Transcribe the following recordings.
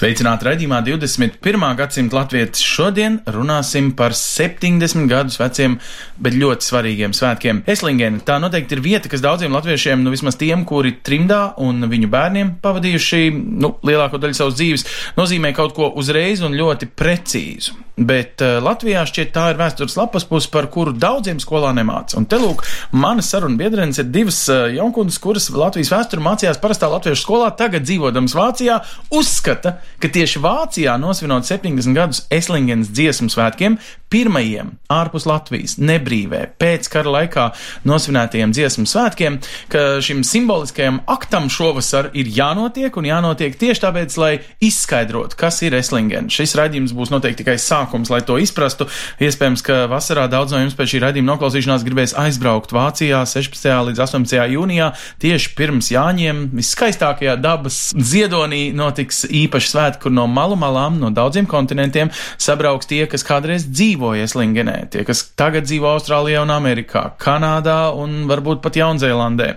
Sveicināti raidījumā 21. gadsimta latvieši. Šodien runāsim par 70 gadus veciem, bet ļoti svarīgiem svētkiem. Eslingena tā noteikti ir vieta, kas daudziem latviešiem, nu vismaz tiem, kuri trimdā un viņu bērniem pavadījuši nu, lielāko daļu savas dzīves, nozīmē kaut ko uzreiz un ļoti precīzu. Bet uh, Latvijā šķiet tā ir vēstures lapas puse, par kuru daudziem skolā nemāca. Un te lūk, manas sarunu biedrenes ir divas uh, jaunkundas, kuras Latvijas vēsturi mācījās parastā latviešu skolā, tagad dzīvodams Vācijā, uzskata, ka tieši Vācijā nosvinot 70 gadus Eslingens dziesmu svētkiem, pirmajiem ārpus Latvijas, nebrīvē, pēc kara laikā nosvinētajiem dziesmu svētkiem, ka šim simboliskajam aktam šovasar ir jānotiek un jānotiek tieši tāpēc, lai izskaidrotu, kas ir Eslingen. Šis raidījums būs noteikti tikai sākums, lai to izprastu. Iespējams, ka vasarā daudz no jums pēc šī raidījuma noklausīšanās gribēs aizbraukt Vācijā 16. līdz 18. jūnijā, tieši pirms Jāņiem, viskaistākajā dabas ziedonī notiks īpaši svētki, kur no malu malām, no daudziem kontinentiem sabrauks tie, kas kādreiz dzīvoja Eslingenē, tie, kas tagad dzīvo Austrālijā un Amerikā, Kanādā un varbūt pat Jaunzēlandē.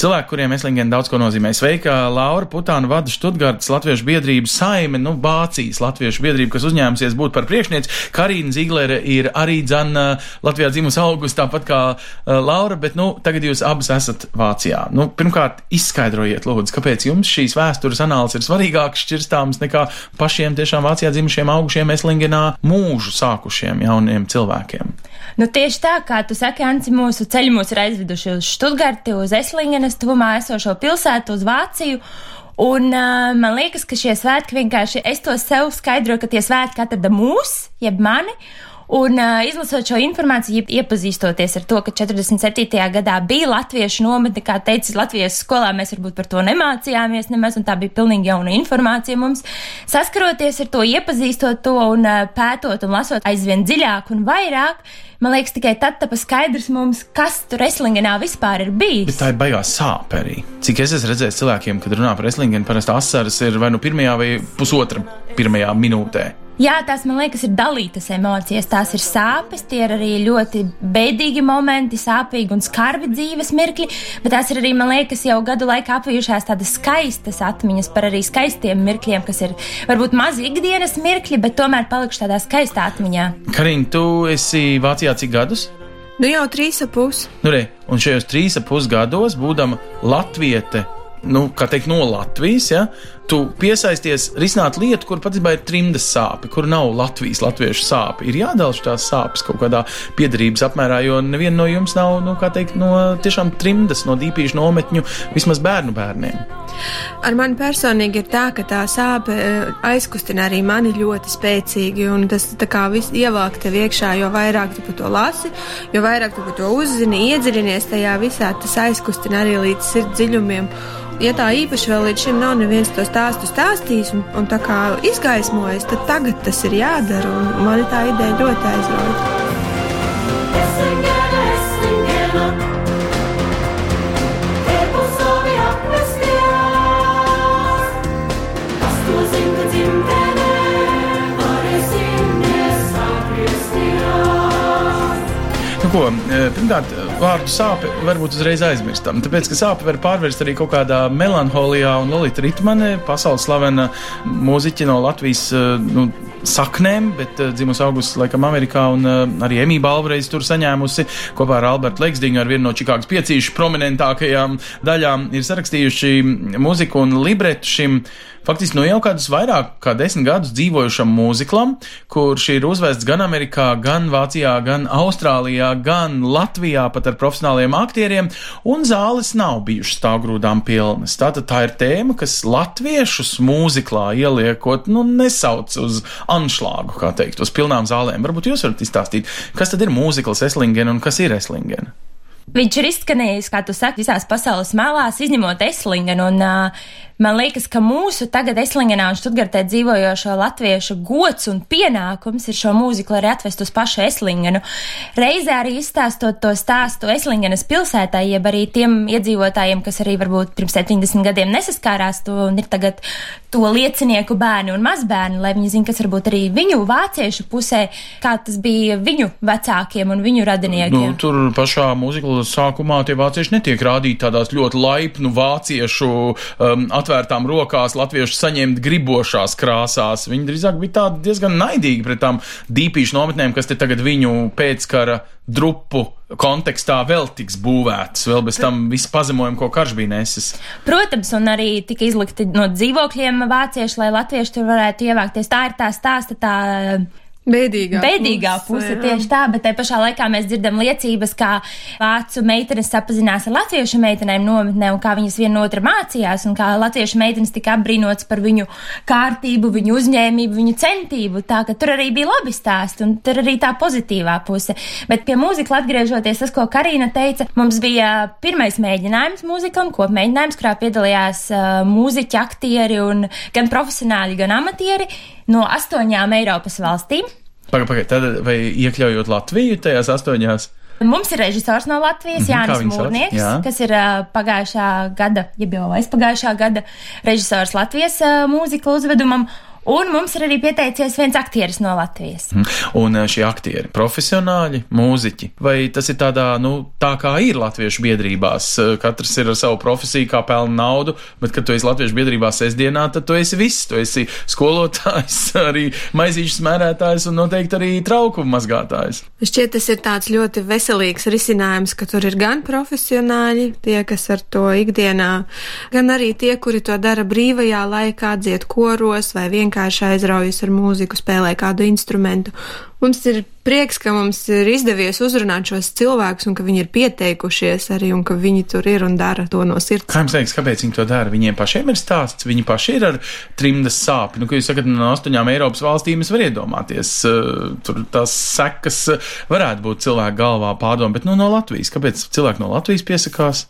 Cilvēki, kuriem Eslingen daudz ko nozīmē. Sveika, Laura Putāna vada Študgārdas Latviešu biedrību saime, nu, Vācijas Latviešu biedrību, kas uzņēmusies būt par priekšnieci. Karīna Ziglere ir arī dzana Latvijā dzimusi augusta, tāpat kā uh, Laura, bet, nu, tagad jūs abas esat Vācijā. Nu, pirmkārt, izskaidrojiet, lūdzu, kāpēc jums šīs vēstures anāls ir svarīgāks šķirstāms nekā pašiem tiešām Vācijā dzimušiem augušiem Eslingenā mūžu sākušiem jauniem cilvēkiem. Nu, tieši tā, kā tu saki, Anci, mūsu ceļi mūs ir aizveduši uz Študgarti, uz Eslingenes tuvumā esošo pilsētu, uz Vāciju. Un uh, man liekas, ka šie svētki vienkārši, es to sev skaidroju, ka tie svētki atrada mūs, jeb mani. Un uh, izlasot šo informāciju, iepazīstoties ar to, ka 47. gadā bija latviešu nometne, kā teicis Latvijas skolā, mēs varbūt par to nemācījāmies nemaz, un tā bija pilnīgi jauna informācija mums. Saskaroties ar to, iepazīstot to un uh, pētot un lasot aizvien dziļāk un vairāk, man liekas, tikai tad tapa skaidrs mums, kas tur Eslingenā vispār ir bijis. Bet tā ir baigā sāpe arī. Cik es esmu redzējis cilvēkiem, kad runā par Eslingenu, parasti asaras ir vai nu pirmajā vai pusotra pirmajā minūtē. Jā, tās man liekas, ir dalītas emocijas. Tās ir sāpes, tie ir arī ļoti bēdīgi momenti, sāpīgi un skarbi dzīves mirkļi, bet tās ir arī, man liekas, jau gadu laikā apvijušās tādas skaistas atmiņas par arī skaistiem mirkļiem, kas ir varbūt mazi ikdienas mirkļi, bet tomēr palikuši tādā skaistā atmiņā. Karina, tu esi Vācijā cik gadus? Nu jau trīs ap pus. Nu, re, un šajos trīs ap pus gados, būdama Latviete, nu, kā teikt, no Latvijas, ja, tu piesaisties risināt lietu, kur patiesībā ir trimdas sāpe, kur nav Latvijas latviešu sāpe. Ir jādala šīs sāpes kaut kādā piedarības apmērā, jo neviena no jums nav, nu, kā teikt, no tiešām trimdas, no dīpīšu nometņu, vismaz bērnu bērniem. Ar mani personīgi ir tā, ka tā sāpe eh, aizkustina arī mani ļoti spēcīgi, un tas tā kā viss ievāk tev iekšā, jo vairāk tu par to lasi, jo vairāk tu par to uzzini, iedziļinies tajā visā, tas aizkustina arī līdz sirds dziļumiem. Ja tā īpaši vēl līdz šim nav neviens to stāstu stāstījis un, un tā kā izgaismojis, tad tagad tas ir jādara, un mani tā ideja ļoti aizrauja. Nu, ko, eh, pirmkārt, vārdu sāpe varbūt uzreiz aizmirstam. Tāpēc, ka sāpe var pārvērst arī kaut kādā melanholijā, un Lorita Ritmane, pasaules slavena mūziķe no Latvijas eh, nu, saknēm, bet uh, dzimusi augusts laikam Amerikā, un uh, arī Emīļa Balvreiz tur saņēmusi kopā ar Albertu Leksdiņu, ar vienu no Čikāgas piecīšu prominentākajām daļām, ir sarakstījuši mūziku un libretu šim faktiski no jau kādus vairāk kā desmit gadus dzīvojušam mūziklam, kurš ir uzvests gan Amerikā, gan Vācijā, gan Austrālijā, gan Latvijā pat ar profesionāliem aktieriem, un zāles nav bijušas stāvgrūdām pilnas. Tātad tā ir tēma, kas latviešus mūziklā ieliekot, nu, nesauc uz anšlāgu, kā teikt, uz pilnām zālēm. Varbūt jūs varat izstāstīt, kas tad ir mūzikls Eslingen un kas ir Eslingen? Viņš ir izskanējis, kā tu saki, visās pasaules malās, izņemot Eslingenu. Un, uh, Man liekas, ka mūsu tagad Eslingenā un Študgartē dzīvojošo latviešu gods un pienākums ir šo mūziku arī atvest uz pašu Eslingenu. Reizē arī izstāstot to stāstu Eslingenas pilsētā, jeb arī tiem iedzīvotājiem, kas arī varbūt pirms 70 gadiem nesaskārās to un ir tagad to liecinieku bērni un mazbērni, lai viņi zinātu, kas varbūt arī viņu vāciešu pusē, kā tas bija viņu vecākiem un viņu radiniekiem. Nu, tur pašā mūzikas sākumā tie vācieši netiek rādīti tādās ļoti laipnu vāciešu um, atvērtām rokās latviešu saņemt gribošās krāsās. Viņi drīzāk bija tādi diezgan naidīgi pret tām dīpīšu nometnēm, kas te tagad viņu pēckara drupu kontekstā vēl tiks būvētas, vēl bez tam visu pazemojumu, ko karš bija nesis. Protams, un arī tika izlikti no dzīvokļiem vācieši, lai latvieši tur varētu ievākties. Tā ir tā stāsta tā Bēdīgā, Bēdīgā puse, jā. tieši tā, bet te pašā laikā mēs dzirdam liecības, kā vācu meitenes sapazinās ar latviešu meitenēm nometnē un kā viņas viena otru mācījās un kā latviešu meitenes tika apbrīnotas par viņu kārtību, viņu uzņēmību, viņu centību. Tā ka tur arī bija labi stāsti un tur arī tā pozitīvā puse. Bet pie mūzikas atgriežoties, tas, ko Karina teica, mums bija pirmais mēģinājums mūzikam, kopmēģinājums, kurā piedalījās uh, mūziķi, aktieri un gan profesionāļi, gan amatieri no astoņām Eiropas valstīm. Pagaid, pagaid, tad vai iekļaujot Latviju tajās astoņās? Mums ir režisors no Latvijas, Mhm, kā Jānis? Mūrnieks, Jā. kas ir uh, pagājušā gada, jeb jau aizpagājušā gada režisors Latvijas uh, mūzikla uzvedumam. Un mums ir arī pieteicies viens aktieris no Latvijas. Un eh, šie aktieri, profesionāļi, mūziķi, vai tas ir tādā, nu, tā kā ir latviešu biedrībās, eh, katrs ir ar savu profesiju, kā pelna naudu, bet, kad tu esi latviešu biedrībā sestdienā, tad tu esi viss, tu esi skolotājs, arī maizīšu smērētājs un noteikti arī trauku mazgātājs. Šķiet, tas ir tāds ļoti veselīgs risinājums, ka tur ir gan profesionāļi, tie, kas ar to ikdienā, gan arī tie, kuri to dara brīvajā laikā, dzied koros vai vienkārši aizraujas ar mūziku, spēlē kādu instrumentu. Mums ir prieks, ka mums ir izdevies uzrunāt šos cilvēkus un ka viņi ir pieteikušies arī un ka viņi tur ir un dara to no sirds. Kā jums liekas, kāpēc viņi to dara? Viņiem pašiem ir stāsts, viņi paši ir ar trimdas sāpju. Nu, kad jūs sakat, no astoņām Eiropas valstīm, es varu iedomāties, uh, tur tās sekas uh, varētu būt cilvēku galvā pārdomu, bet nu, no Latvijas. Kāpēc cilvēki no Latvijas piesakās?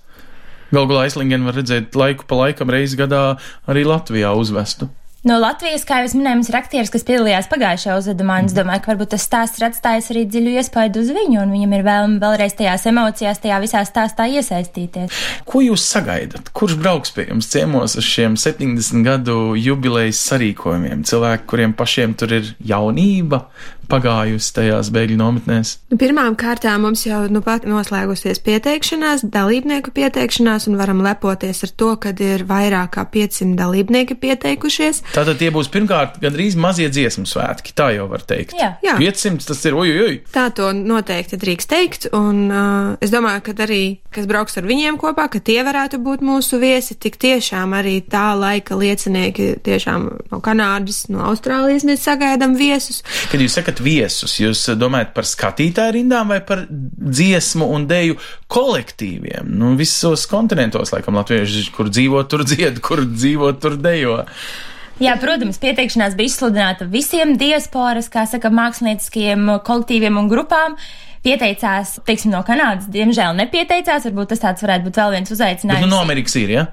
Galu galā aizlingen var redzēt laiku pa laikam reizi gadā arī Latvijā uzvestu. No Latvijas, kā jau minēju, ir aktieris, kas piedalījās pagājušajā uzvedumā. Es domāju, ka varbūt tas stāsts ir atstājis arī dziļu iespaidu uz viņu, un viņam ir vēlme vēlreiz tajās emocijās, tajā visā stāstā iesaistīties. Ko jūs sagaidat? Kurš brauks pie jums ciemos uz šiem 70 gadu jubilejas sarīkojumiem? Cilvēki, kuriem pašiem tur ir jaunība pagājusi tajās bēgļu nometnēs. Nu, pirmām kārtām mums jau nu pat noslēgusies pieteikšanās, dalībnieku pieteikšanās, un varam lepoties ar to, ka ir vairāk kā 500 dalībnieki pieteikušies. Tātad tie būs pirmkārt gandrīz mazie dziesmu svētki, tā jau var teikt. Jā. Jā. 500 tas ir ojoj! Tā to noteikti drīkst teikt, un uh, es domāju, ka arī, kas brauks ar viņiem kopā, ka tie varētu būt mūsu viesi, tik tiešām arī tā laika liecinieki tiešām no Kanādas, no Austrālijas mēs sagaidām viesus. Kad jūs sakat viesus, jūs domājat par skatītāju rindām vai par dziesmu un deju kolektīviem? Nu, visos kontinentos, laikam, latvieši, kur dzīvo, tur dzied, kur dzīvo, tur dejo. Jā, protams, pieteikšanās bija izsludināta visiem diasporas, kā saka, mākslinieckajiem kolektīviem un grupām. Pieteicās, teiksim, no Kanādas, diemžēl nepieteicās. Varbūt tas tāds varētu būt vēl viens Bet uzaicinājums. nu, no Amerikas ir, ja?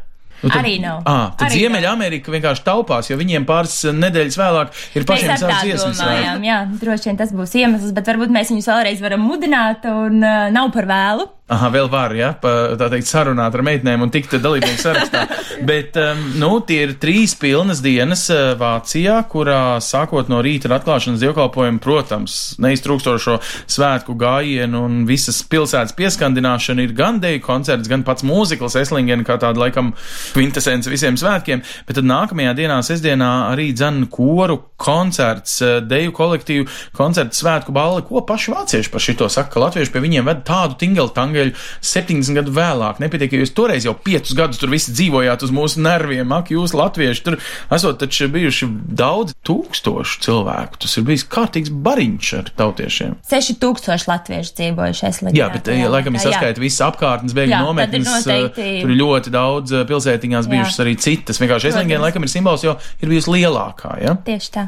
Nu, tad, Arī nav. À, tad Arī Ziemeļamerika vienkārši taupās, jo viņiem pāris nedēļas vēlāk ir pašiem savas dziesmas. domājām, jā, droši vien tas būs iemesls, bet varbūt mēs viņus vēlreiz varam mudināt un uh, nav par vēlu. Aha, vēl var, ja, pa, tā teikt, sarunāt ar meitenēm un tikt dalībnieku sarakstā. Bet, um, nu, tie ir trīs pilnas dienas uh, Vācijā, kurā sākot no rīta ar atklāšanas dievkalpojumu, protams, neiztrūkstošo svētku gājienu un visas pilsētas pieskandināšana ir gan deju koncerts, gan pats mūzikls Eslingen, kā tāda laikam kvintesence visiem svētkiem. Bet tad nākamajā dienā, sestdienā, arī dzan koru koncerts, uh, deju kolektīvu koncertu svētku balli, ko paši vācieši par šito saka, ka latvieši pie viņiem ved tādu tingeli tangeli 70 gadu vēlāk. Nepietiek, ka jūs toreiz jau 5 gadus tur visi dzīvojāt uz mūsu nerviem, ak, jūs latvieši tur esot taču bijuši daudz tūkstošu cilvēku. Tas ir bijis kārtīgs bariņš ar tautiešiem. 6000 latviešu dzīvojuši Esligā. Jā, bet jā, laikam ir saskaita visas apkārtnes, bēgļu Jā, tad ir nometnes. noteikti- eh, Tur ir ļoti daudz eh, pilsētiņās Jā. bijušas arī citas. Vienkārši. Eslingēna laikam ir simbols, jo ir bijusi lielākā, ja? Tieši tā.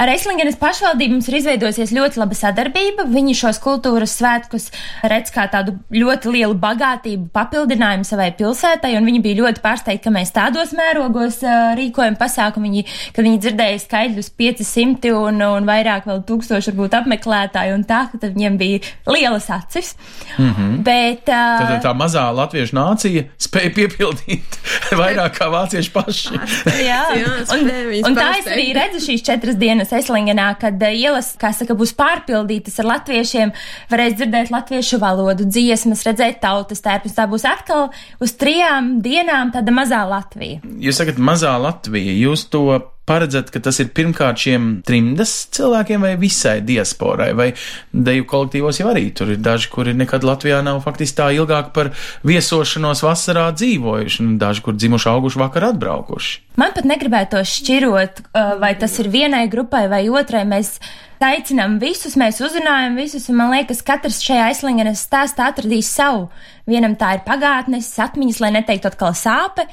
Ar Eslingenes pašvaldību mums ir izveidojusies ļoti laba sadarbība. Viņi šos kultūras svētkus redz kā tādu ļoti lielu bagātību papildinājumu savai pilsētai, un viņi bija ļoti pārsteigti, ka mēs tādos mērogos uh, rīkojam pasākumu. Viņi, kad viņi dzirdēja skaidrus 500 un, un vairāk vēl tūkstoši varbūt apmeklētāji un tā, tad viņiem bija lielas acis. Mm -hmm. Bet, uh, Tad tā mazā latviešu nācija spēja piepildīt vairāk kā vācieši paši. Jā, Jā, un, un tā es arī redzu šīs četras dienas Eslingenā, kad uh, ielas, kā saka, būs pārpildītas ar latviešiem, varēs dzirdēt latviešu valodu, dziesmas, redzēt tautas tērpus. Tā būs atkal uz trijām dienām tāda mazā Latvija. Jūs sakat, mazā Latvija, jūs to paredzat, ka tas ir pirmkārt šiem trimdas cilvēkiem vai visai diasporai, vai deju kolektīvos jau arī tur ir daži, kuri nekad Latvijā nav faktiski tā ilgāk par viesošanos vasarā dzīvojuši, un daži, kur dzimuši auguši vakar atbraukuši. Man pat negribētos šķirot, uh, vai tas ir vienai grupai vai otrai. Mēs aicinām visus, mēs uzrunājam visus, un man liekas, katrs šajā aizslingenes stāstā atradīs savu. Vienam tā ir pagātnes, atmiņas, lai neteiktu atkal sāpe.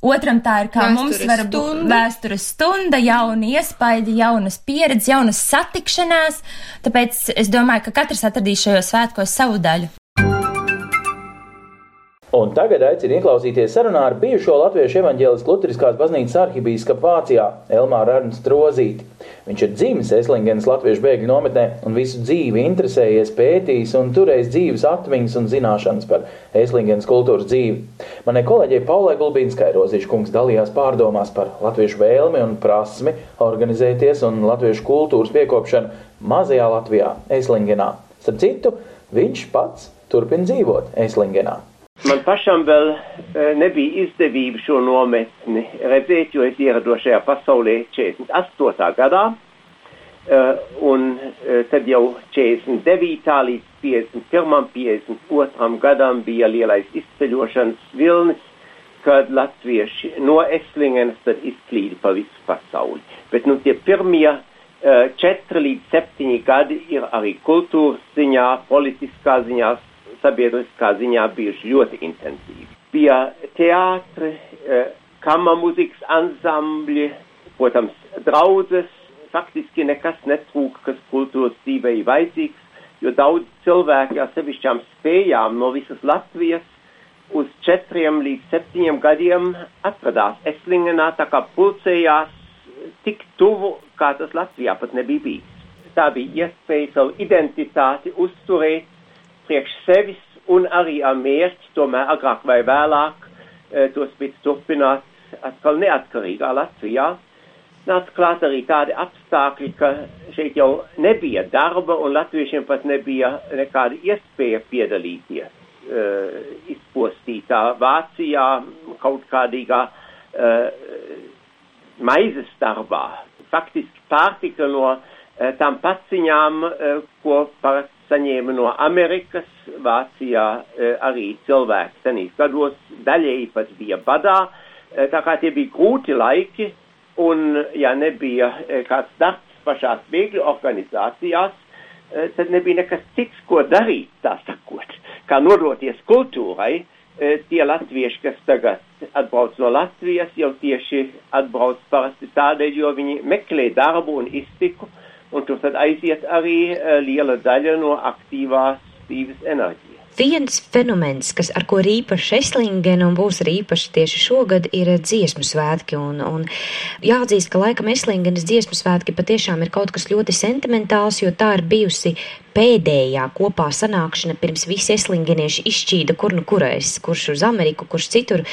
Otram tā ir kā Vēstures mums var būt vēstures stunda, jauni iespaidi, jaunas pieredzes, jaunas satikšanās. Tāpēc es domāju, ka katrs atradīs šajos svētkos savu daļu. Un tagad aicinu ieklausīties sarunā ar bijušo Latviešu evaņģēliskās Lutheriskās baznīcas arhibīskapu Vācijā Elmāru Ernstu Rozīti. Viņš ir dzimis Eslingenes Latviešu bēgļu nometnē un visu dzīvi interesējies, pētījis un turējis dzīves atmiņas un zināšanas par Eslingenes kultūras dzīvi. Manai kolēģei Paulai Gulbīnskai Rozīša kungs dalījās pārdomās par latviešu vēlmi un prasmi organizēties un latviešu kultūras piekopšanu mazajā Latvijā, Eslingenā. Starp citu, viņš pats turpina dzīvot Eslingenā. Man pašam vēl e, nebija izdevība šo nometni redzēt, jo es ierados šajā pasaulē 48. gadā, e, un e, tad jau 49. līdz 51. 52. gadam bija lielais izceļošanas vilnis, kad latvieši no Eslingenes tad izklīdi pa visu pasauli. Bet nu tie pirmie četri līdz septiņi gadi ir arī kultūras ziņā, politiskā ziņā, sabiedriskā ziņā bijuši ļoti intensīvi. Bija teātri, uh, kammermuzikas ansambļi, protams, draudzes, faktiski nekas netrūka, kas kultūras dzīvei vajadzīgs, jo daudz cilvēki ar sevišķām spējām no visas Latvijas uz četriem līdz septiņiem gadiem atradās Eslingenā, tā kā pulcējās tik tuvu, kā tas Latvijā pat nebija bijis. Tā bija iespēja savu identitāti uzturēt priekš sevis un arī ar mērķi, tomēr agrāk vai vēlāk, e, to spēc turpināt atkal neatkarīgā Latvijā. Nāca klāt arī tādi apstākļi, ka šeit jau nebija darba un latviešiem pat nebija nekāda iespēja piedalīties uh, izpostītā Vācijā kaut kādīgā uh, maizes darbā. Faktiski pārtika no uh, tām paciņām, uh, ko parasti saņēma no Amerikas, Vācijā uh, arī cilvēki senīs gados daļēji pat bija badā, uh, tā kā tie bija grūti laiki, un ja nebija uh, kāds darbs pašās bēgļu organizācijās, uh, tad nebija nekas cits, ko darīt, tā sakot, kā nodoties kultūrai. Uh, tie latvieši, kas tagad atbrauc no Latvijas, jau tieši atbrauc parasti tādēļ, jo viņi meklē darbu un iztiku, un tur tad aiziet arī uh, liela daļa no aktīvās dzīves enerģijas. Viens fenomens, kas ar ko ir īpaši Eslingena un būs arī īpaši tieši šogad, ir dziesmu svētki. Un, un jāatzīst, ka laikam Eslingenas dziesmu svētki patiešām ir kaut kas ļoti sentimentāls, jo tā ir bijusi pēdējā kopā sanākšana pirms visi eslingenieši izšķīda, kur nu kurais, kurš uz Ameriku, kurš citur.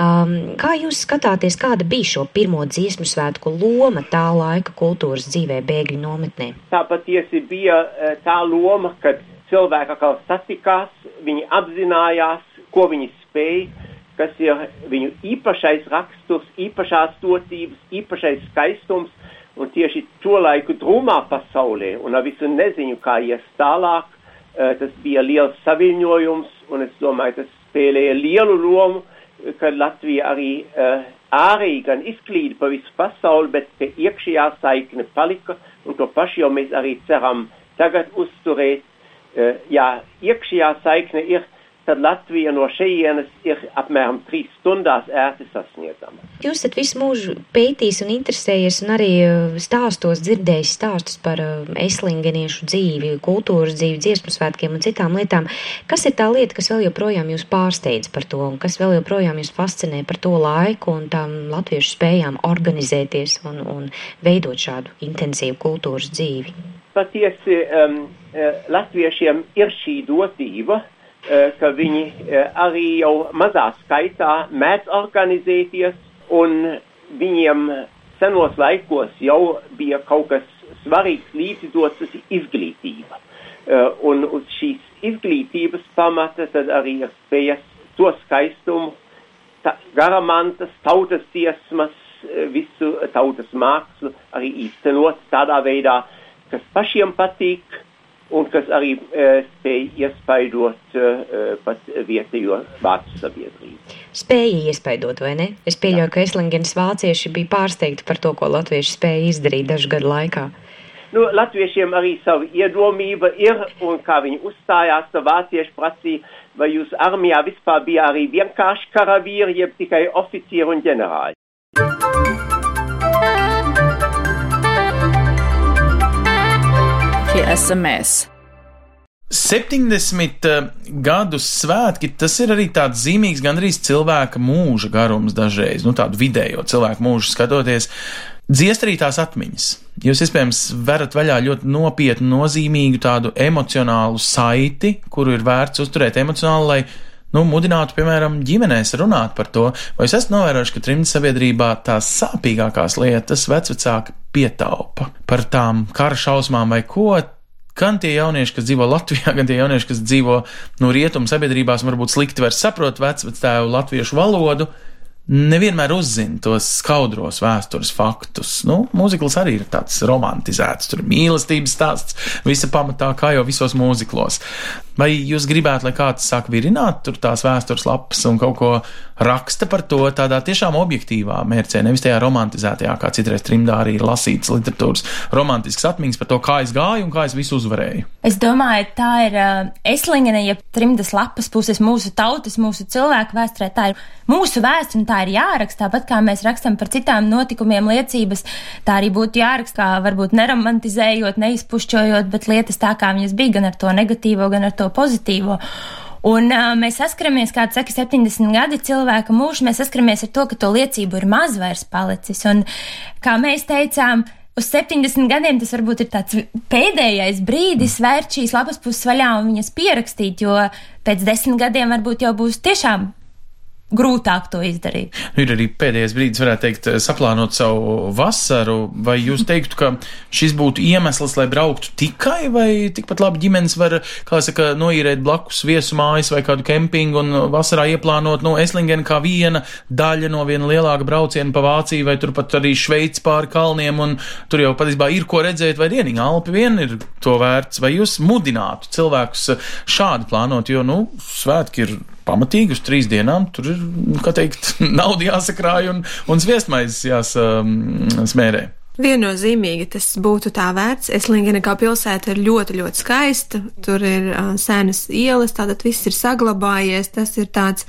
Um, kā jūs skatāties, kāda bija šo pirmo dziesmu svētku loma tā laika kultūras dzīvē bēgļu nometnē? Tā patiesi bija eh, tā loma, kad cilvēki atkal satikās, viņi apzinājās, ko viņi spēj, kas ir viņu īpašais raksturs, īpašās dotības, īpašais skaistums, un tieši to laiku drūmā pasaulē un ar visu neziņu, kā ies tālāk, eh, tas bija liels saviņojums, un es domāju, tas spēlēja lielu lomu, kad Latvija arī uh, ārēji gan izklīda pa visu pasauli, bet pie iekšējā saikne palika, un to pašu jau mēs arī ceram tagad uzturēt. Uh, jā, iekšējā saikne ir tad Latvija no šejienes ir apmēram trīs stundās ērti sasniedzama. Jūs esat visu mūžu pētījis un interesējies un arī uh, stāstos dzirdējis stāstus par uh, eslingeniešu dzīvi, kultūras dzīvi, dziesmu svētkiem un citām lietām. Kas ir tā lieta, kas vēl joprojām jūs pārsteidz par to un kas vēl joprojām jūs fascinē par to laiku un tām latviešu spējām organizēties un, un veidot šādu intensīvu kultūras dzīvi? Patiesi, um, latviešiem ir šī dotība, uh, ka viņi uh, arī jau mazā skaitā mēdz organizēties, un viņiem senos laikos jau bija kaut kas svarīgs līdzdots, tas ir izglītība. Uh, un uz šīs izglītības pamata tad arī ir spējas to skaistumu, ta, garamantas, tautas dziesmas, visu tautas mākslu arī īstenot tādā veidā, kas pašiem patīk un kas arī e, spēj iespaidot e, pat vietējo vācu sabiedrību. Spēja iespaidot, vai ne? Es pieļauju, ka Eslingens vācieši bija pārsteigti par to, ko latvieši spēja izdarīt dažu gadu laikā. Nu, latviešiem arī sava iedomība ir, un kā viņi uzstājās, vācieši prasīja, vai jūs armijā vispār bija arī vienkārši karavīri, jeb tikai oficieri un ģenerāļi. Tie esam mēs. 70 uh, gadu svētki, tas ir arī tāds zīmīgs, gan arī cilvēka mūža garums dažreiz, nu tādu vidējo cilvēku mūžu skatoties. Dziest arī tās atmiņas. Jūs, iespējams, verat vaļā ļoti nopietnu, nozīmīgu tādu emocionālu saiti, kuru ir vērts uzturēt emocionāli, lai nu, mudinātu, piemēram, ģimenēs runāt par to, vai es esmu novērojuši, ka trimdas sabiedrībā tās sāpīgākās lietas vecvecāki pietaupa par tām kara šausmām vai ko. Gan tie jaunieši, kas dzīvo Latvijā, gan tie jaunieši, kas dzīvo no rietumu sabiedrībās, varbūt slikti vairs saprot vecvectēvu latviešu valodu, nevienmēr uzzina tos skaudros vēstures faktus. Nu, mūzikls arī ir tāds romantizēts, tur mīlestības stāsts, visa pamatā, kā jau visos mūziklos. Vai jūs gribētu, lai kāds sāk virināt tās vēstures lapas un kaut ko raksta par to tādā tiešām objektīvā mērcē, nevis tajā romantizētajā, kā citreiz trimdā arī ir lasīts literatūras romantisks atmiņas par to, kā es gāju un kā es visu uzvarēju? Es domāju, tā ir uh, eslingene, ja trimdas lapas puses mūsu tautas, mūsu cilvēku vēsturē, tā ir mūsu vēsture un tā ir jāraksta, tāpat kā mēs rakstam par citām notikumiem liecības, tā arī būtu jāraksta, varbūt neromantizējot, neizpušķojot, bet lietas tā, kā viņas bija, gan ar to negatīvo, gan ar to pozitīvo. Un uh, mēs saskaramies, kā saka, 70 gadi cilvēka mūžs, mēs saskaramies ar to, ka to liecību ir maz vairs palicis. Un, kā mēs teicām, uz 70 gadiem tas varbūt ir tāds pēdējais brīdis vērt šīs lapas puses vaļā un viņas pierakstīt, jo pēc desmit gadiem varbūt jau būs tiešām grūtāk to izdarīt. Ir arī pēdējais brīdis, varētu teikt, saplānot savu vasaru, vai jūs teiktu, ka šis būtu iemesls, lai brauktu tikai, vai tikpat labi ģimenes var, kā saka, noīrēt blakus viesu mājas vai kādu kempingu un vasarā ieplānot, nu, Eslingen kā viena daļa no viena lielāka brauciena pa Vāciju vai turpat arī Šveic pāri kalniem, un tur jau patiesībā ir ko redzēt, vai dienīgi Alpi vien ir to vērts, vai jūs mudinātu cilvēkus šādi plānot, jo, nu, svētki ir pamatīgi uz trīs dienām. Tur ir, kā teikt, nauda jāsakrāj un, un sviestmaizes jāsmērē. Um, Viennozīmīgi tas būtu tā vērts. Eslingena kā pilsēta ir ļoti, ļoti skaista. Tur ir uh, senas ielas, tātad viss ir saglabājies. Tas ir tāds,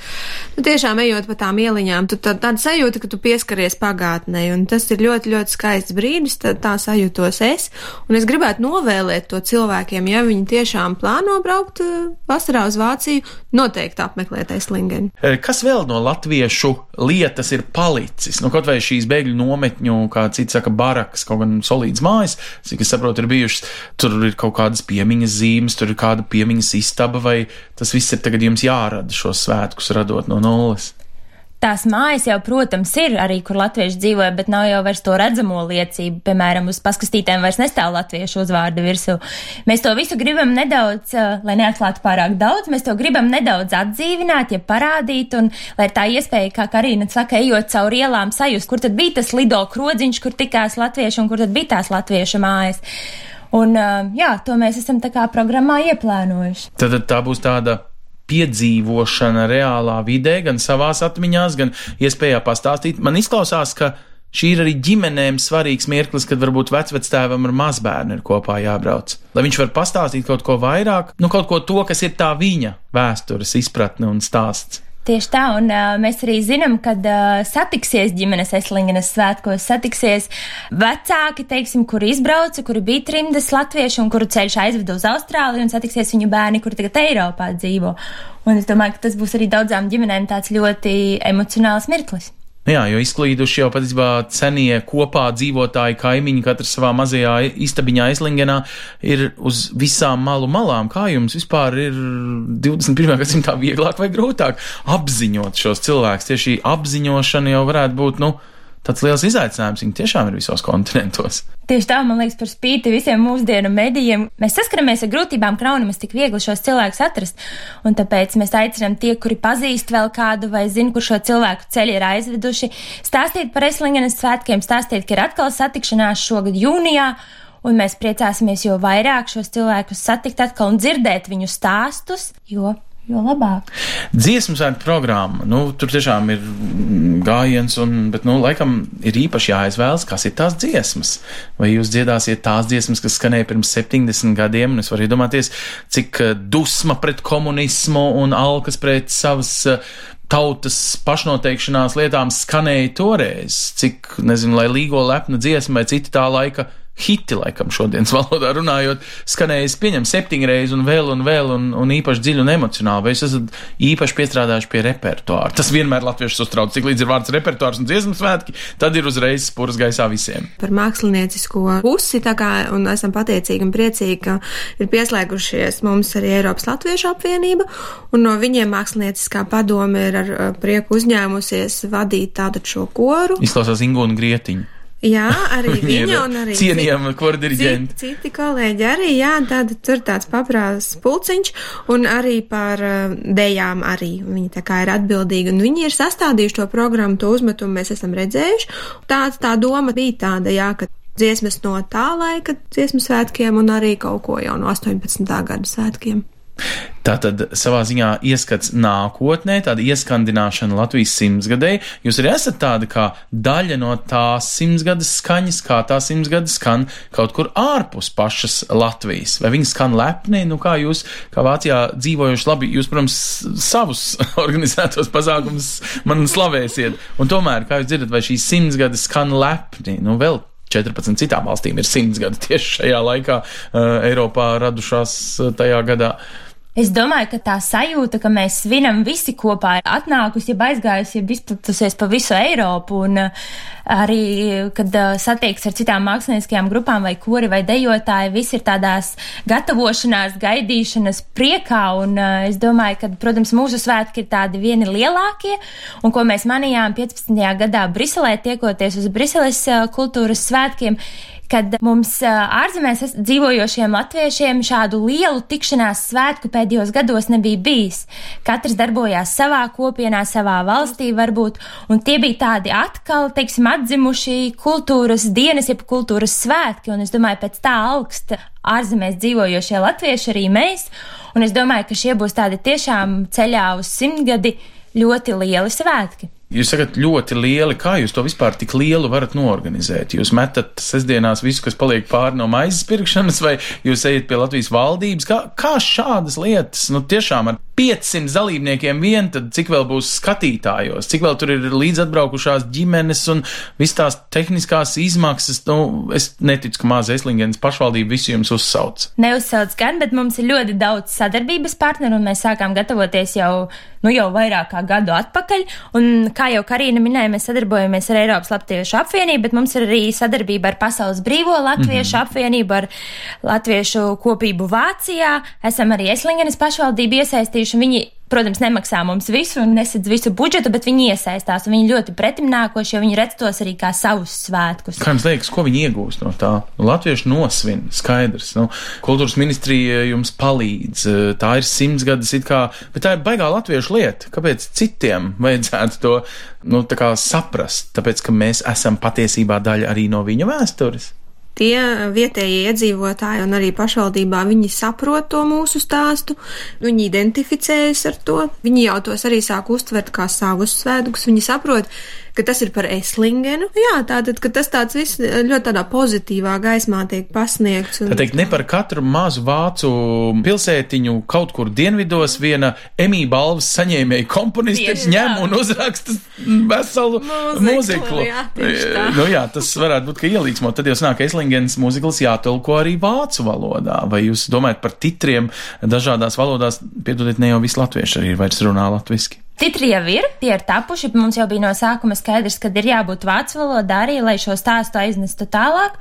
nu tiešām ejot pa tām ieliņām, tu tā, tāda sajūta, ka tu pieskaries pagātnē, un tas ir ļoti, ļoti skaists brīdis, tā, tā sajūtos es. Un es gribētu novēlēt to cilvēkiem, ja viņi tiešām plāno braukt uh, vasarā uz Vāciju, noteikti apmeklēt Eslingenu. Kas vēl no latviešu lietas ir palicis? Nu, kaut vai šīs bēgļu nometņu, kā cits saka, bara barakas, kaut gan solīdas mājas, cik es saprotu, ir bijušas. Tur ir kaut kādas piemiņas zīmes, tur ir kāda piemiņas istaba, vai tas viss ir tagad jums jārada šos svētkus radot no nulles? Tās mājas jau, protams, ir arī, kur latvieši dzīvoja, bet nav jau vairs to redzamo liecību. Piemēram, uz paskastītēm vairs nestāv latviešu uzvārdu virsū. Mēs to visu gribam nedaudz, lai neatklātu pārāk daudz, mēs to gribam nedaudz atdzīvināt, ja parādīt, un lai tā iespēja, kā Karina saka, ejot cauri ielām sajust, kur tad bija tas lido krodziņš, kur tikās latvieši un kur tad bija tās latviešu mājas. Un, jā, to mēs esam tā kā programmā ieplānojuši. Tad tā būs tāda piedzīvošana reālā vidē, gan savās atmiņās, gan iespējā pastāstīt. Man izklausās, ka Šī ir arī ģimenēm svarīgs mirklis, kad varbūt vecvectēvam ar mazbērnu ir kopā jābrauc. Lai viņš var pastāstīt kaut ko vairāk, nu kaut ko to, kas ir tā viņa vēstures izpratne un stāsts. Tieši tā, un uh, mēs arī zinām, kad uh, satiksies ģimenes Eslingenes svētkos, satiksies vecāki, teiksim, kuri izbrauca, kuri bija trimdes latvieši un kuru ceļš aizveda uz Austrāliju, un satiksies viņu bērni, kuri tagad Eiropā dzīvo. Un es domāju, ka tas būs arī daudzām ģimenēm tāds ļoti emocionāls mirklis. Jā, jo izklīduši jau patiesībā senie kopā dzīvotāji kaimiņi, katrs savā mazajā istabiņā aizlingenā, ir uz visām malu malām. Kā jums vispār ir 21. gadsimtā vieglāk vai grūtāk apziņot šos cilvēkus? Tieši apziņošana jau varētu būt, nu, tāds liels izaicinājums. Viņi tiešām ir visos kontinentos. Tieši tā, man liekas, par spīti visiem mūsdienu medijiem. Mēs saskaramies ar grūtībām, nemaz tik viegli šos cilvēkus atrast. Un tāpēc mēs aicinām tie, kuri pazīst vēl kādu vai zina, kur šo cilvēku ceļu ir aizveduši, stāstīt par Eslingenes svētkiem, stāstīt, ka ir atkal satikšanās šogad jūnijā. Un mēs priecāsimies, jo vairāk šos cilvēkus satikt atkal un dzirdēt viņu stāstus, jo jo labāk. Dziesmu svētku programma, nu, tur tiešām ir gājiens, un, bet, nu, laikam ir īpaši jāizvēlas, kas ir tās dziesmas. Vai jūs dziedāsiet tās dziesmas, kas skanēja pirms 70 gadiem, un es varu iedomāties, cik eh, dusma pret komunismu un alkas pret savas eh, tautas pašnoteikšanās lietām skanēja toreiz, cik, nezinu, lai līgo lepna dziesma vai cita tā laika hiti, laikam, šodienas valodā runājot, skanējis, pieņem, septiņreiz un vēl un vēl un, un īpaši dziļi un emocionāli. Vai jūs esat īpaši piestrādājuši pie repertuāra? Tas vienmēr latviešus uztrauc, cik līdz ir vārds repertuārs un dziesmu svētki, tad ir uzreiz spūras gaisā visiem. Par māksliniecisko pusi, tā kā, un esam pateicīgi un priecīgi, ka ir pieslēgušies mums arī Eiropas Latviešu apvienība, un no viņiem mākslinieciskā padome ir ar prieku uzņēmusies vadīt tādu šo koru. Izklausās Ingūna Grietiņa. Jā, arī viņa un arī cienījama kordiriģenta. Citi, citi kolēģi arī, jā, tad tur tāds paprās pulciņš un arī par uh, dejām arī. Viņi tā kā ir atbildīgi un viņi ir sastādījuši to programmu, to uzmetumu mēs esam redzējuši. Tā, tā doma bija tāda, jā, ka dziesmas no tā laika dziesmu svētkiem un arī kaut ko jau no 18. gada svētkiem. Tātad savā ziņā ieskats nākotnē, tāda ieskandināšana Latvijas simtsgadē. Jūs arī esat tāda kā daļa no tās simtsgades skaņas, kā tā simtsgade skan kaut kur ārpus pašas Latvijas. Vai viņi skan lepni, nu kā jūs, kā Vācijā dzīvojuši labi, jūs, protams, savus organizētos pasākumus man slavēsiet. Un tomēr, kā jūs dzirdat, vai šī simtsgade skan lepni, nu vēl 14 citām valstīm ir simts gadi tieši šajā laikā uh, Eiropā radušās uh, tajā gadā. Es domāju, ka tā sajūta, ka mēs svinam visi kopā, ir atnākusi, ja aizgājusi, ja izplatusies pa visu Eiropu, un uh, arī, kad uh, satiekas ar citām mākslinieckajām grupām vai kori vai dejotāji, visi ir tādās gatavošanās, gaidīšanas priekā, un uh, es domāju, ka, protams, mūsu svētki ir tādi vieni lielākie, un ko mēs manījām 15. gadā Briselē, tiekoties uz Briseles kultūras svētkiem, kad mums ārzemēs dzīvojošiem latviešiem šādu lielu tikšanās svētku pēdējos gados nebija bijis. Katrs darbojās savā kopienā, savā valstī varbūt, un tie bija tādi atkal, teiksim, atzimuši kultūras dienas, jeb kultūras svētki, un es domāju, pēc tā augsta ārzemēs dzīvojošie latvieši arī mēs, un es domāju, ka šie būs tādi tiešām ceļā uz simtgadi ļoti lieli svētki. Jūs sakat, ļoti lieli. Kā jūs to vispār tik lielu varat norganizēt? Jūs metat sestdienās visu, kas paliek pāri no maizes pirkšanas, vai jūs ejat pie Latvijas valdības? Kā, kā šādas lietas, nu tiešām ar 500 dalībniekiem vien, tad cik vēl būs skatītājos, cik vēl tur ir līdz atbraukušās ģimenes un viss tās tehniskās izmaksas. Nu, es neticu, ka māza Eslingens pašvaldība visu jums uzsauc. Neuzsauc gan, bet mums ir ļoti daudz sadarbības partneru un mēs sākām gatavoties jau, nu jau vairāk kā gadu atpakaļ. Un, kā jau Karina minēja, mēs sadarbojamies ar Eiropas Latviešu apvienību, bet mums ir arī sadarbība ar Pasaules Brīvo Latviešu mm -hmm. apvienību, ar Latviešu kopību Vācijā. Esam arī Eslingenes pašvaldību iesaistījuši. Viņi protams, nemaksā mums visu un nesadz visu budžetu, bet viņi iesaistās viņi ļoti pretimnākoši, jo viņi redz tos arī kā savus svētkus. Kā jums liekas, ko viņi iegūst no tā? Latvieši nosvin, skaidrs. Nu, kultūras ministrija jums palīdz, tā ir simts gadus it kā, bet tā ir baigā latviešu lieta. Kāpēc citiem vajadzētu to nu, saprast? Tāpēc, ka mēs esam patiesībā daļa arī no viņa vēstures. Tie vietējie iedzīvotāji un arī pašvaldībā viņi saprot to mūsu stāstu, viņi identificējas ar to, viņi jau tos arī sāk uztvert kā savus svētkus, viņi saprot, ka tas ir par Eslingenu. Jā, tātad, ka tas tāds viss ļoti tādā pozitīvā gaismā tiek pasniegts. Un... Tā teikt, ne par katru mazu vācu pilsētiņu kaut kur dienvidos viena Emī balvas saņēmēja komponisti ņem un uzraksta veselu mūziklu. Jā, nu, jā, tas varētu būt, ka ielīdzmo. Tad jau snāk Eslingens mūzikls jātulko arī vācu valodā. Vai jūs domājat par titriem dažādās valodās? Piedodiet, ne jau visi latvieši arī vairs runā latviski. Titri jau ir, tie ir tapuši. Mums jau bija no sākuma skaidrs, ka ir jābūt vācu valodā arī, lai šo stāstu aiznestu tālāk.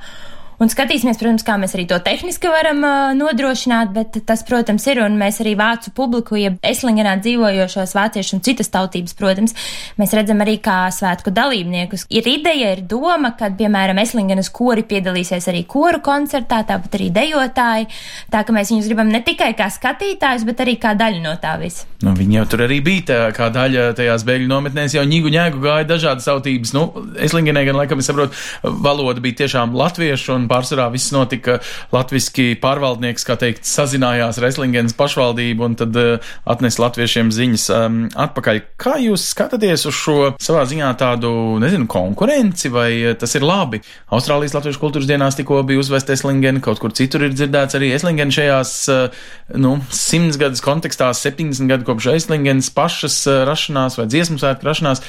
Un skatīsimies, protams, kā mēs arī to tehniski varam uh, nodrošināt, bet tas, protams, ir, un mēs arī vācu publiku, ja Eslingenā dzīvojošos vāciešus un citas tautības, protams, mēs redzam arī kā svētku dalībniekus. Ir ideja, ir doma, ka, piemēram, Eslingenas kori piedalīsies arī koru koncertā, tāpat arī dejotāji, tā ka mēs viņus gribam ne tikai kā skatītājus, bet arī kā daļu no tā visa. Nu, viņi jau tur arī bija tā, kā daļa tajās bēgļu nometnēs, jau ņigu ņēgu gāja dažādas tautības. Nu, Eslingenē gan, laikam, es saprotu, valoda bija tiešām latviešu un pārsvarā viss notika latviski pārvaldnieks, kā teikt, sazinājās ar Eslingenas pašvaldību un tad uh, atnes latviešiem ziņas um, atpakaļ. Kā jūs skatāties uz šo savā ziņā tādu, nezinu, konkurenci vai uh, tas ir labi? Austrālijas Latviešu kultūras dienās tikko bija uzvest Eslingena, kaut kur citur ir dzirdēts arī Eslingena šajās, uh, nu, simts gadus kontekstā, 70 gadu kopš Eslingenas pašas uh, rašanās vai dziesmu svētku rašanās,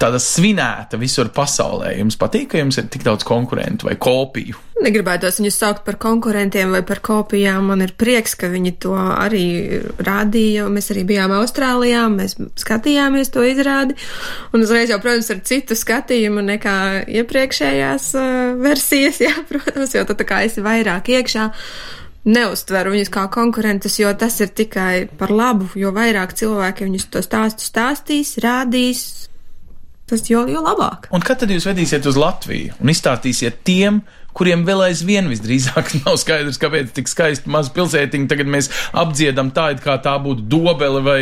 tāda svinēta visur pasaulē. Jums patīk, ka jums ir tik daudz konkurentu vai kopiju? Negribētos viņus saukt par konkurentiem vai par kopijām. Man ir prieks, ka viņi to arī rādīja. Mēs arī bijām Austrālijā, mēs skatījāmies to izrādi. Un uzreiz jau, protams, ar citu skatījumu nekā iepriekšējās uh, versijas, jā, protams, jo tad tā kā esi vairāk iekšā. Neuztveru viņus kā konkurentus, jo tas ir tikai par labu, jo vairāk cilvēki viņus to stāstu stāstīs, rādīs, tas jo, jo labāk. Un kad tad jūs vedīsiet uz Latviju un izstāstīsiet tiem, kuriem vēl aizvien visdrīzāk nav skaidrs, kāpēc tik skaisti maz pilsētiņi tagad mēs apdziedam tā, it kā tā būtu dobele vai,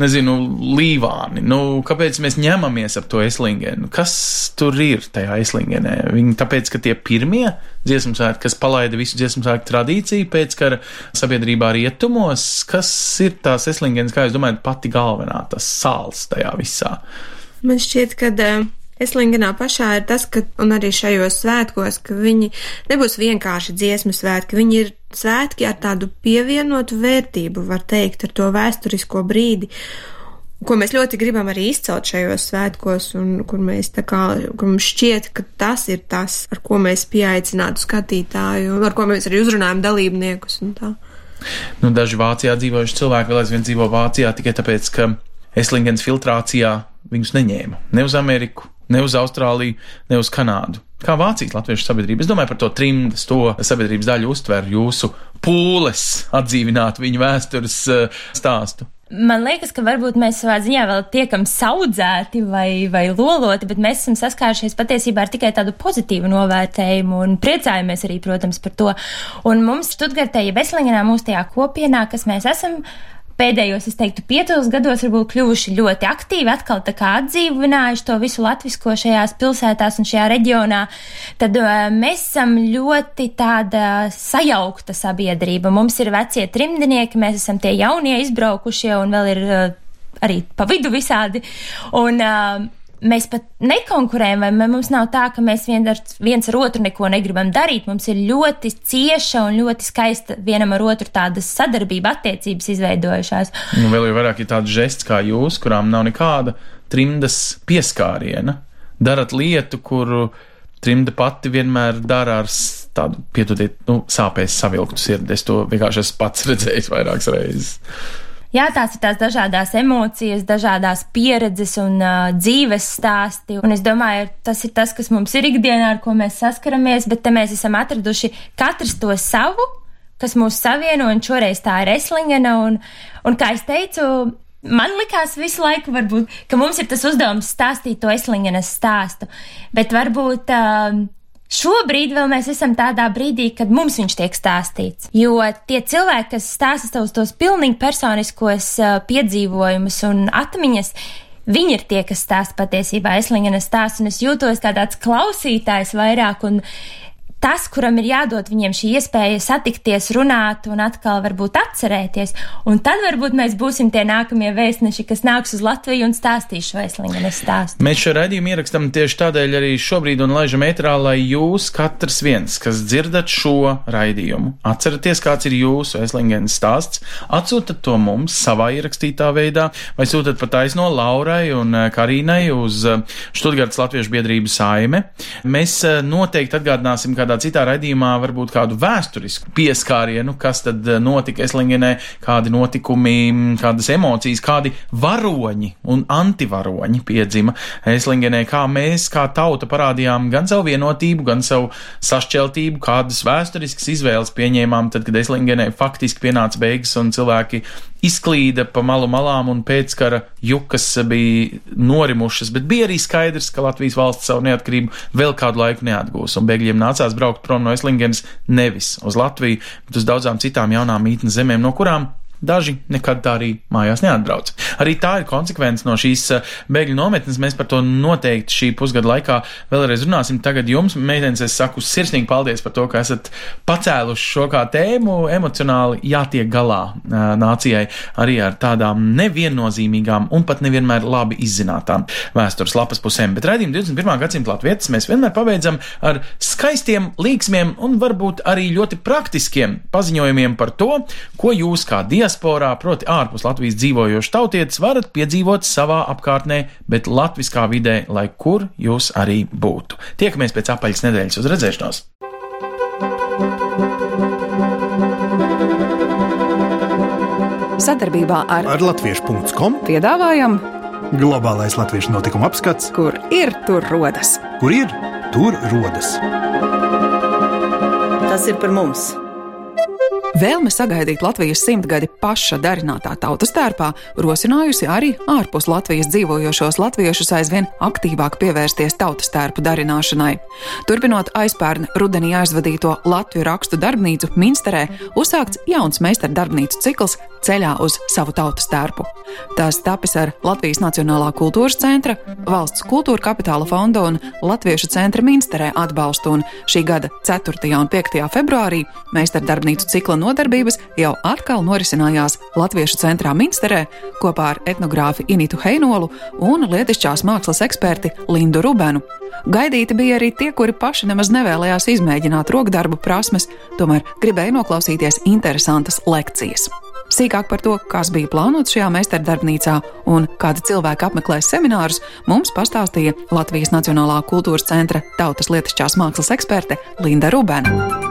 nezinu, līvāni. Nu, kāpēc mēs ņemamies ap to eslingenu? Kas tur ir tajā eslingenē? Viņi tāpēc, ka tie pirmie dziesmu svētki, kas palaida visu dziesmu svētku tradīciju pēc kara sabiedrībā rietumos, kas ir tās eslingenes, kā jūs domājat, pati galvenā, tas sāls tajā visā? Man šķiet, ka uh, Eslingenā pašā ir tas, ka, un arī šajos svētkos, ka viņi nebūs vienkārši dziesmu svētki, viņi ir svētki ar tādu pievienotu vērtību, var teikt, ar to vēsturisko brīdi ko mēs ļoti gribam arī izcelt šajos svētkos, un kur kā, kur mums šķiet, ka tas ir tas, ar ko mēs pieaicinātu skatītāju, ar ko mēs arī uzrunājam dalībniekus. Nu, daži Vācijā dzīvojuši cilvēki vēl aizvien dzīvo Vācijā tikai tāpēc, ka Eslingens filtrācijā viņus neņēma ne uz Ameriku, ne uz Austrāliju, ne uz Kanādu. Kā Vācijas latviešu sabiedrība? Es domāju par to trimdas, to sabiedrības daļu uztver jūsu pūles atdzīvināt viņu vēstures uh, stāstu. Man liekas, ka varbūt mēs savā ziņā vēl tiekam saudzēti vai, vai loloti, bet mēs esam saskārušies patiesībā ar tikai tādu pozitīvu novērtējumu un priecājamies arī, protams, par to. Un mums Študgartē, ja Beslingenā mūsu tajā kopienā, kas mēs esam, pēdējos, es teiktu, piecos gados varbūt kļuvuši ļoti aktīvi, atkal tā kā atdzīvinājuši to visu latvisko šajās pilsētās un šajā reģionā, tad uh, mēs esam ļoti tāda sajaukta sabiedrība. Mums ir vecie trimdinieki, mēs esam tie jaunie izbraukušie un vēl ir uh, arī pa vidu visādi. Un, uh, mēs pat nekonkurējam, vai mums nav tā, ka mēs vien ar, viens ar otru neko negribam darīt. Mums ir ļoti cieša un ļoti skaista vienam ar otru tādas sadarbība attiecības izveidojušās. Nu, vēl jau vairāk ir tāds žests kā jūs, kurām nav nekāda trimdas pieskāriena. Darat lietu, kuru trimda pati vienmēr dara ar tādu, piedodiet, nu, sāpēs savilktu sirdi. Es to vienkārši esmu pats redzējis vairākas reizes jā, tās ir tās dažādas emocijas, dažādas pieredzes un uh, dzīves stāsti. Un es domāju, tas ir tas, kas mums ir ikdienā, ar ko mēs saskaramies, bet te mēs esam atraduši katrs to savu, kas mūs savieno, un šoreiz tā ir Eslingena. Un, un kā es teicu, Man likās visu laiku, varbūt, ka mums ir tas uzdevums stāstīt to Eslingenes stāstu, bet varbūt uh, Šobrīd vēl mēs esam tādā brīdī, kad mums viņš tiek stāstīts. Jo tie cilvēki, kas stāsta savus tos pilnīgi personiskos uh, piedzīvojumus un atmiņas, viņi ir tie, kas stāsta patiesībā Eslingenes stāstu, un es jūtos kā tāds klausītājs vairāk, un tas, kuram ir jādod viņiem šī iespēja satikties, runāt un atkal varbūt atcerēties. Un tad varbūt mēs būsim tie nākamie vēstneši, kas nāks uz Latviju un stāstīs šo Eslingenes stāstu. Mēs šo raidījumu ierakstām tieši tādēļ arī šobrīd un laižam ētrā, lai jūs katrs viens, kas dzirdat šo raidījumu, atceraties, kāds ir jūsu Eslingenes stāsts, atsūtat to mums savā ierakstītā veidā vai sūtat pa taisno Laurai un eh, Karīnai uz Študgartas Latviešu biedrības saime. Mēs eh, noteikti atgādināsim kādā citā raidījumā varbūt kādu vēsturisku pieskārienu, kas tad eh, notika Eslingenē, kādi notikumi, kādas emocijas, kādi varoņi un antivaroņi piedzima Eslingenē, kā mēs, kā tauta parādījām gan savu vienotību, gan savu sašķeltību, kādas vēsturiskas izvēles pieņēmām tad, kad Eslingenē faktiski pienāca beigas un cilvēki izklīda pa malu malām un pēckara jukas bija norimušas, bet bija arī skaidrs, ka Latvijas valsts savu neatkarību vēl kādu laiku neatgūs, un bēgļiem nācās braukt prom no Eslingenes nevis uz Latviju, bet uz daudzām citām jaunām mītnes zemēm, no kurām Daži nekad tā arī mājās neatbrauc. Arī tā ir konsekvence no šīs eh, bēgļu nometnes. Mēs par to noteikti šī pusgada laikā vēlreiz runāsim. Tagad jums, meitenes, es saku sirsnīgi paldies par to, ka esat pacēluši šo kā tēmu. Emocionāli jātiek galā eh, nācijai arī ar tādām neviennozīmīgām un pat nevienmēr labi izzinātām vēstures lapas pusēm. Bet raidījumu 21. gadsimta latvietas mēs vienmēr pabeidzam ar skaistiem, līksmiem un varbūt arī ļoti praktiskiem paziņojumiem par to, ko jūs kā dievs diasporā, proti ārpus Latvijas dzīvojošs tautietis, varat piedzīvot savā apkārtnē, bet latviskā vidē, lai kur jūs arī būtu. Tiekamies pēc apaļas nedēļas uz redzēšanos! Sadarbībā ar, ar Latviešu.com piedāvājam globālais latviešu notikuma apskats, kur ir tur rodas. Kur ir tur rodas? Tas ir par mums! Vēlme sagaidīt Latvijas simtgadi paša darinātā tautas tērpā rosinājusi arī ārpus Latvijas dzīvojošos latviešus aizvien aktīvāk pievērsties tautas tērpu darināšanai. Turpinot aizpērn rudenī aizvadīto Latviju rakstu darbnīcu Minsterē, uzsākts jauns meistardarbnīcu cikls ceļā uz savu tautas tērpu. Tas tapis ar Latvijas Nacionālā kultūras centra, Valsts kultūra kapitāla fonda un Latviešu centra Minsterē atbalstu, un šī gada 4. un 5. februārī meistardarbnīcu cikla nodarbības jau atkal norisinājās Latviešu centrā Minsterē kopā ar etnogrāfi Initu Heinolu un lietišķās mākslas eksperti Lindu Rubenu. Gaidīti bija arī tie, kuri paši nemaz nevēlējās izmēģināt rokdarbu prasmes, tomēr gribēja noklausīties interesantas lekcijas. Sīkāk par to, kas bija plānots šajā meistardarbnīcā un kādi cilvēki apmeklēs seminārus, mums pastāstīja Latvijas Nacionālā kultūras centra tautas lietišķās mākslas eksperte Linda Rubena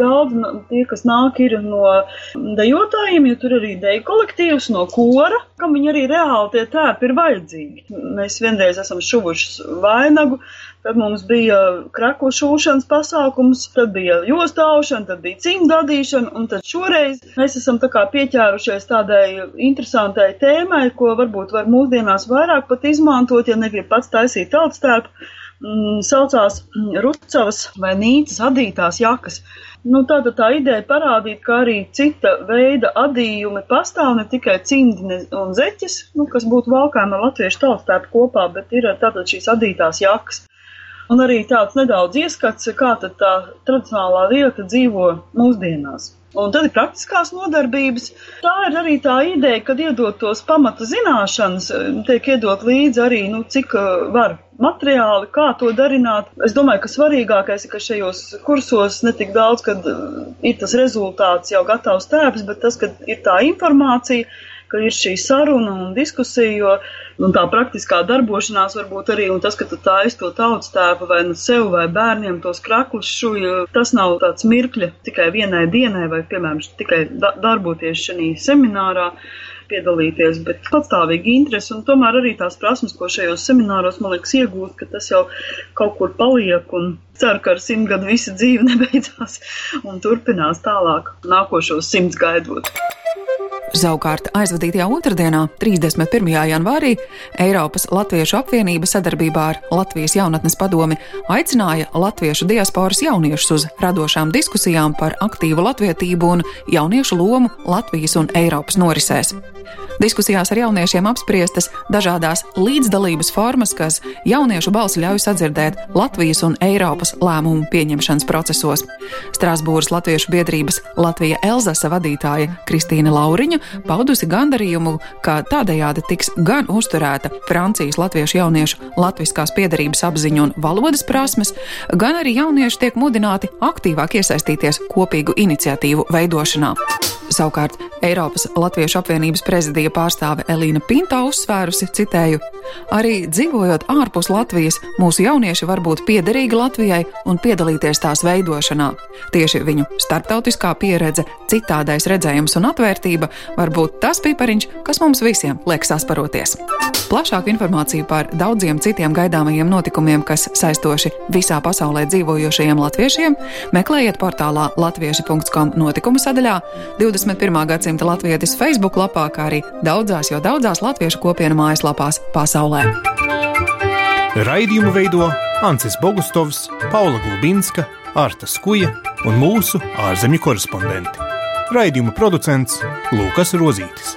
daudz tie, kas nāk, ir no dejotājiem, jo tur arī deju kolektīvs no kora, kam viņi arī reāli tie tēpi ir vajadzīgi. Mēs vienreiz esam šuvuši vainagu, Tad mums bija kraku šūšanas pasākums, tad bija jostāšana, tad bija cimdadīšana, un tad šoreiz mēs esam tā kā pieķērušies tādai interesantai tēmai, ko varbūt var mūsdienās vairāk pat izmantot, ja negrib pats taisīt tautas tērpu. Mm, saucās Rucavas vai Nīcas adītās jakas. Nu, tāda tā ideja parādīt, ka arī cita veida adījumi pastāv, ne tikai cimdi un zeķes, nu, kas būtu valkājumi ar latviešu tautstēpu kopā, bet ir tātad šīs adītās jakas. Un arī tāds nedaudz ieskats, kā tad tā tradicionālā lieta dzīvo mūsdienās. Un tad ir praktiskās nodarbības. Tā ir arī tā ideja, kad iedot tos pamata zināšanas, tiek iedot līdzi arī, nu, cik uh, var materiāli, kā to darināt. Es domāju, ka svarīgākais ir, ka šajos kursos netik daudz, kad uh, ir tas rezultāts jau gatavs tēps, bet tas, ka ir tā informācija, ka ir šī saruna un diskusija, jo un tā praktiskā darbošanās varbūt arī, un tas, ka tu taisi to tautas tēpu vai nu sev vai bērniem tos kraklus šuju, tas nav tāds mirkļa tikai vienai dienai vai, piemēram, tikai da darboties šajā seminārā piedalīties, bet patstāvīgi interesi un tomēr arī tās prasmes, ko šajos semināros, man liekas, iegūt, ka tas jau kaut kur paliek un ceru, ka ar simt gadu visa dzīve nebeidzās un turpinās tālāk nākošos simts gaidot. Savukārt aizvadītajā otrdienā, 31. janvārī, Eiropas Latviešu apvienība sadarbībā ar Latvijas jaunatnes padomi aicināja latviešu diasporas jauniešus uz radošām diskusijām par aktīvu latvietību un jauniešu lomu Latvijas un Eiropas norisēs. Diskusijās ar jauniešiem apspriestas dažādas līdzdalības formas, kas jauniešu balsi ļauj sadzirdēt Latvijas un Eiropas lēmumu pieņemšanas procesos. Strasbūras Latviešu biedrības Latvija Elzasa vadītāja Kristīna Lauriņa paudusi gandarījumu, ka tādējādi tiks gan uzturēta Francijas latviešu jauniešu latviskās piedarības apziņa un valodas prasmes, gan arī jaunieši tiek mudināti aktīvāk iesaistīties kopīgu iniciatīvu veidošanā. Savukārt Eiropas Latviešu apvienības prezidija pārstāve Elīna Pinto uzsvērusi, citēju, arī dzīvojot ārpus Latvijas, mūsu jaunieši var būt piederīgi Latvijai un piedalīties tās veidošanā. Tieši viņu starptautiskā pieredze, citādais redzējums un atvērtība var būt tas pipariņš, kas mums visiem liek sasparoties. Plašāku informāciju par daudziem citiem gaidāmajiem notikumiem, kas saistoši visā pasaulē dzīvojošajiem latviešiem, meklējiet portālā latvieši.com notikumu sadaļā 21. gadsimta latvietis Facebook lapā, kā arī daudzās, jo daudzās latviešu kopienu mājaslapās pasaulē. Raidījumu veido Ancis Bogustovs, Paula Gulbinska, Arta Skuja un mūsu ārzemju korespondenti. Raidījuma producents Lukas Rozītis.